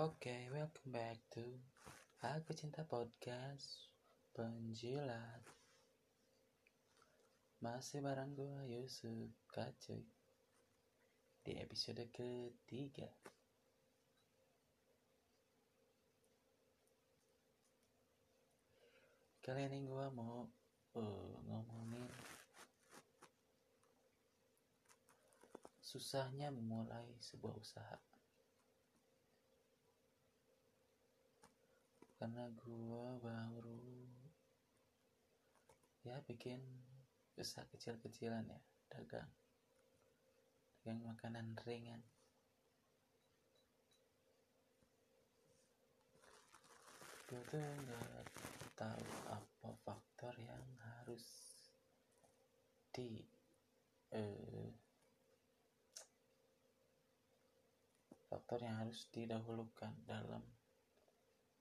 Oke, welcome back to Aku Cinta Podcast Penjilat. Masih bareng gue Yusuf Kacuy. Di episode ketiga. Kali ini gue mau uh, ngomongin Susahnya memulai sebuah usaha karena gua baru ya bikin usaha kecil-kecilan ya dagang. Dagang makanan ringan. Gue tuh nggak tahu apa faktor yang harus di eh, faktor yang harus didahulukan dalam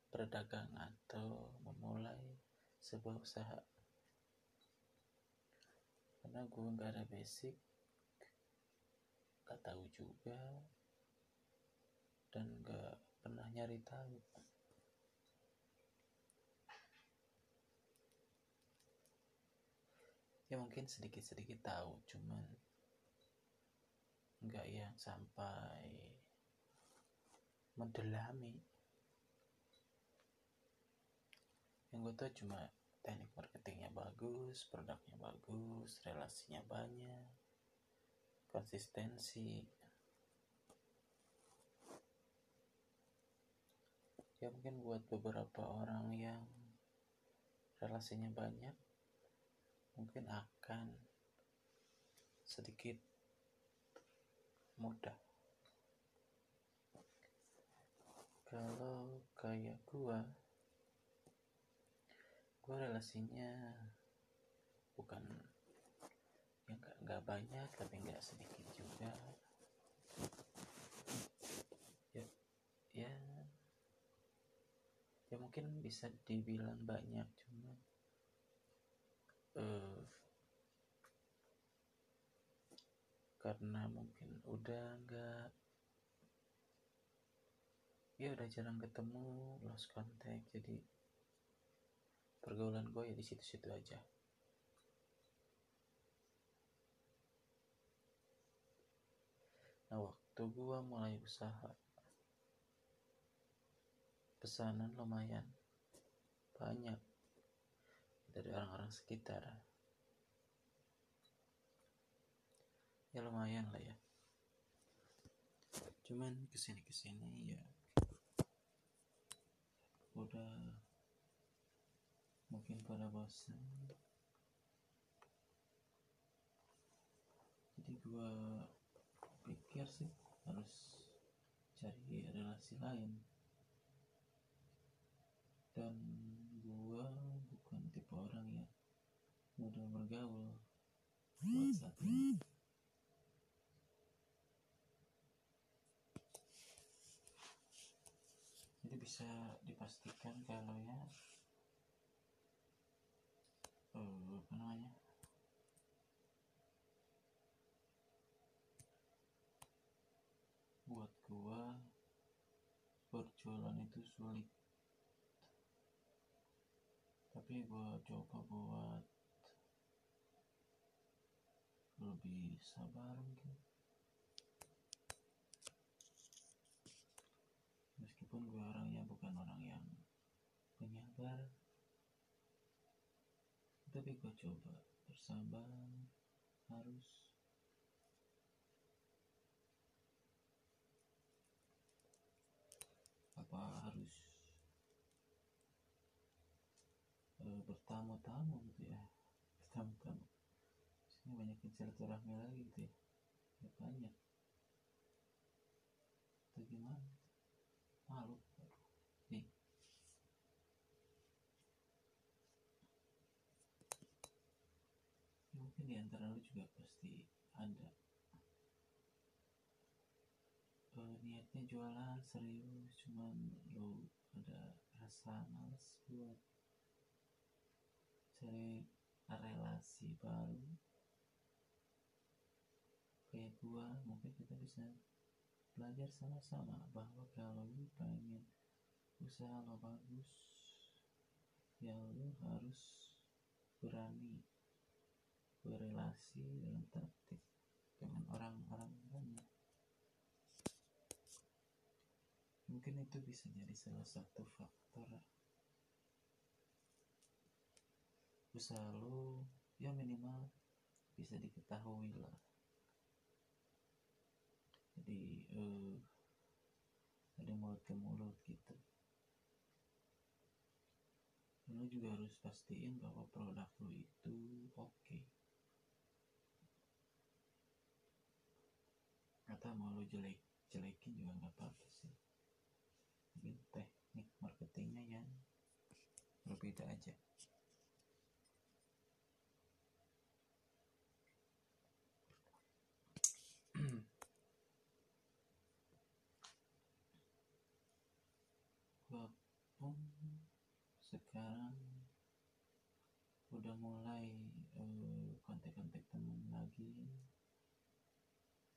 berdagang atau memulai sebuah usaha. Karena gue nggak ada basic gak tahu juga dan nggak pernah nyari tahu. Ya mungkin sedikit-sedikit tahu cuman nggak yang sampai mendalami yang gue tuh cuma teknik marketingnya bagus produknya bagus relasinya banyak konsistensi. Ya mungkin buat beberapa orang yang relasinya banyak mungkin akan sedikit mudah. Kalau kayak gua gue relasinya bukan ya nggak nggak banyak tapi nggak sedikit juga. Ya ya ya mungkin bisa dibilang banyak cuma uh, karena mungkin udah nggak ya udah jarang ketemu lost contact jadi pergaulan gue ya di situ-situ aja. Nah waktu gue mulai usaha pesanan lumayan banyak dari orang-orang sekitar. Ya lumayan lah ya. Cuman ke sini ke sini ya udah mungkin pada bosan. Jadi gua pikir sih harus cari relasi lain. Dan gua bukan tipe orang yang mudah bergaul buat saat ini. Jadi bisa dipastikan kalau ya uh, apa namanya? Buat gua berjualan itu sulit. Tapi gua coba buat lebih sabar mungkin. Meskipun gua orangnya bukan orang yang penyabar tapi gue coba bersabar harus. Apa harus uh, bertamu-tamu gitu ya? Bertamu-tamu sini banyak silaturahmi lagi gitu ya. ya banyak. Itu gimana? Malu nih mungkin di antara lu juga pasti ada. Uh, niatnya jualan serius cuman lu ada rasa males buat cari relasi baru. Kayak gua mungkin kita bisa belajar sama-sama bahwa kalau lu pengen usaha lo bagus ya lu harus berani berrelasi dengan tertib dengan orang-orang banyak. Mungkin itu bisa jadi salah satu faktor. Usaha lu ya minimal bisa diketahui lah. Jadi eh, ada mulut ke mulut gitu. Lo juga harus pastiin bahwa produk lo itu oke. okay. atau mau lo jelek jelekin juga nggak apa-apa sih. Mungkin teknik marketingnya yang berbeda aja. Walaupun sekarang udah mulai eh, kontak-kontak teman lagi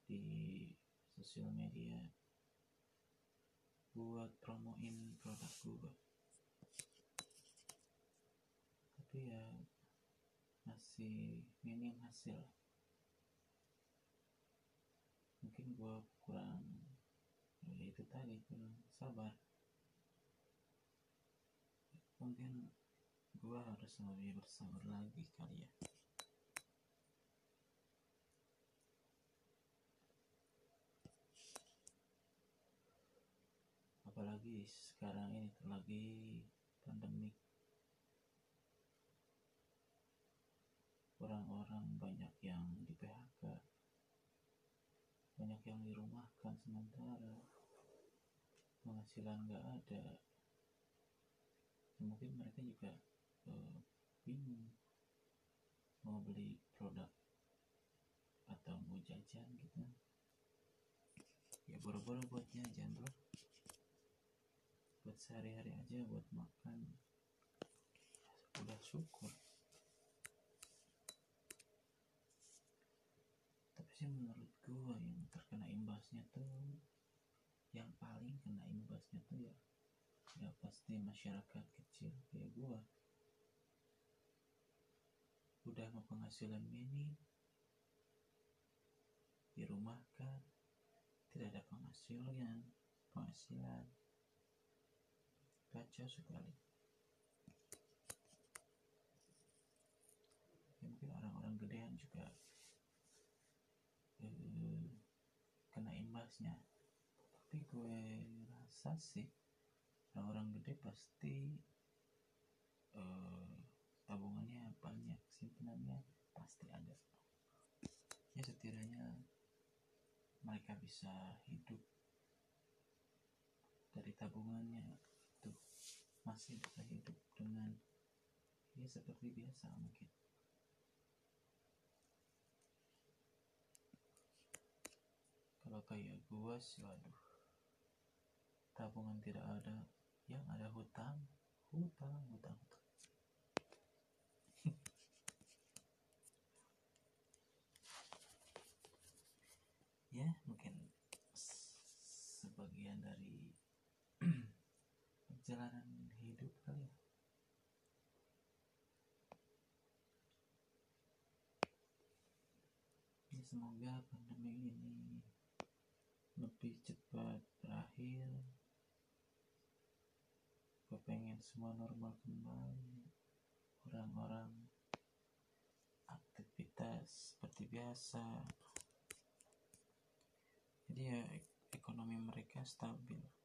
di sosial media buat promoin produk gua. Tapi ya masih minim hasil. Mungkin gua kurang ya itu tadi kurang sabar. Mungkin gua harus lebih bersabar lagi kali ya apalagi sekarang ini lagi pandemik orang-orang banyak yang di PHK banyak yang dirumahkan sementara. Penghasilan nggak ada. Mungkin mereka juga uh, bingung mau beli produk atau mau jajan gitu. Ya boro-boro buat jajan bro buat sehari-hari aja buat makan. Udah syukur. Tapi sih menurut gua yang terkena imbasnya tuh yang paling kena imbasnya tuh ya ya pasti masyarakat kecil kayak gua. Udah mau penghasilan minim dirumahkan tidak ada penghasilan penghasilan kacau sekali. Ya mungkin orang-orang gedean juga eh, kena imbasnya. Tapi gue rasa sih orang-orang gede pasti eh, tabungannya banyak simpenannya pasti ada. Ya setidaknya mereka bisa hidup dari tabungannya itu masih bisa hidup dengan ya seperti biasa mungkin. Kalau kayak gua sih waduh tabungan tidak ada yang ada hutang hutang hutang hutang. Ya mungkin sebagian dari perjalanan hidup kali ya ya semoga pandemi ini lebih cepat berakhir. Gue pengen semua normal kembali. Orang-orang aktivitas seperti biasa. Jadi ya ekonomi mereka stabil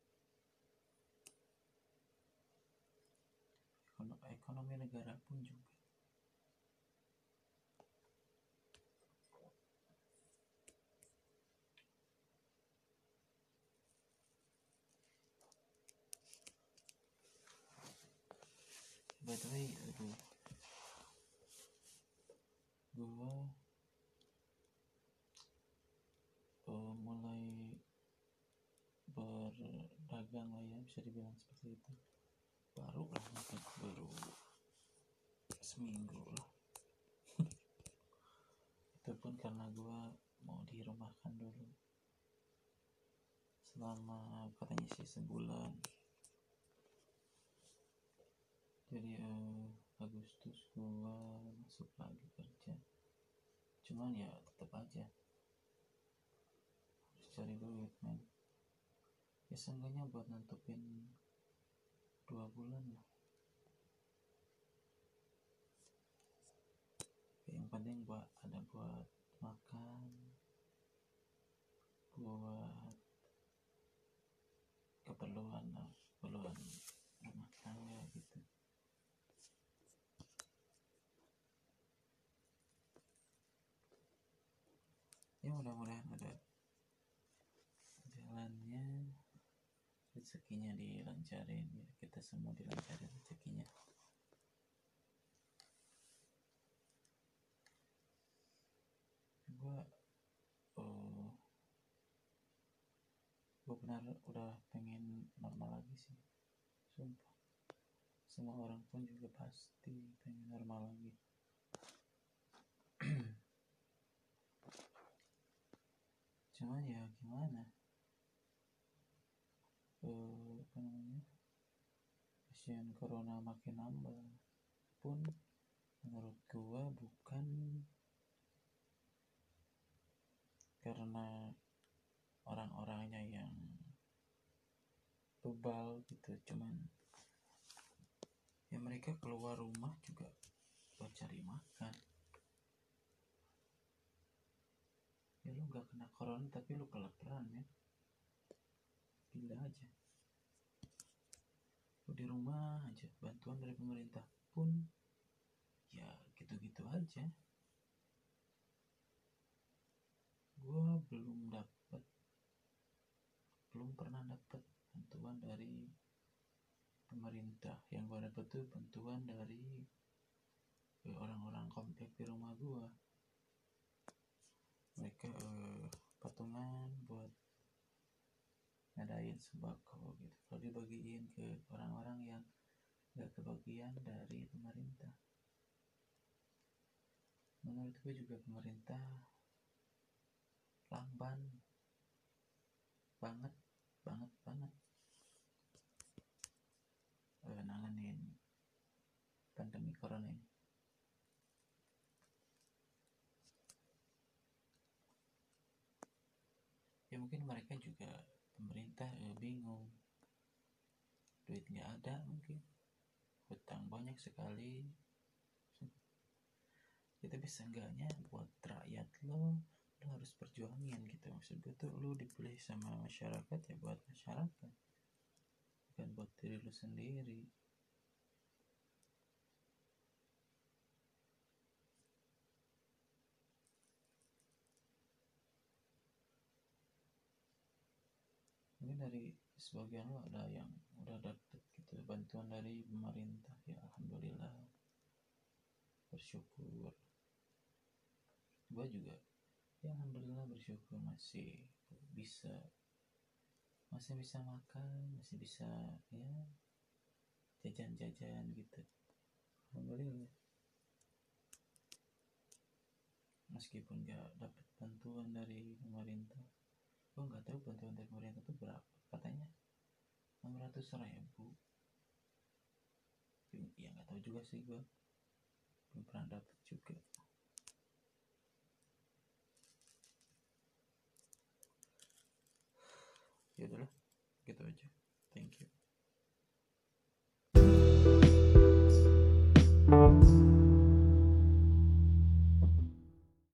ekonomi negara pun juga. By the way aduh. Gua uh, mulai berdagang lah ya bisa dibilang seperti itu baru lah baru seminggu lah. Itu pun karena gua mau dirumahkan dulu. Selama katanya sih sebulan. Jadi eh, Agustus gua masuk lagi kerja. Cuman ya tetap aja. Harus cari duit men. Ya seenggaknya buat nutupin dua bulan Ya, yang penting buat ada buat makan buat keperluan keperluan rumah tangga gitu. Ya mudah-mudahan ada rezekinya dilancarin ya kita semua dilancarin rezekinya. Gua oh gua benar udah pengen normal lagi sih sumpah. Semua orang pun juga pasti pengen normal lagi. Cuman ya gimana eh apa namanya pasien corona makin nambah pun menurut gua bukan karena orang-orangnya yang bebal gitu cuman ya mereka keluar rumah juga buat cari makan. Ya lu gak kena corona tapi lu kelaparan ya. Gila aja di rumah aja bantuan dari pemerintah pun ya gitu-gitu aja. Gua belum dapet belum pernah dapet bantuan dari pemerintah. Yang gua dapet tuh bantuan dari eh, orang-orang komplek di rumah gua. Mereka eh, patungan buat ngadain sembako gitu. Kalau dibagiin ke orang-orang yang gak kebagian dari pemerintah. Menurut gue juga pemerintah lamban banget banget banget. Eh, nanganin pandemi corona ini. Ya mungkin mereka juga pemerintah eh, bingung. Duit nggak ada mungkin. Hutang banyak sekali. Kita bisa enggaknya buat rakyat lo. Lo harus perjuangin gitu. Maksud gue tuh lo dipilih sama masyarakat ya buat masyarakat. Bukan buat diri lo sendiri dari sebagian lo ada yang udah dapet gitu bantuan dari pemerintah ya alhamdulillah. Bersyukur. Gue juga ya alhamdulillah bersyukur masih bisa masih bisa makan masih bisa ya jajan-jajan gitu. Alhamdulillah. Meskipun gak dapat bantuan dari pemerintah gue nggak tahu bantuan dari pemerintah itu berapa katanya 600 ribu. Ya nggak tahu juga sih gue belum pernah dapet juga. Ya udahlah gitu aja. Thank you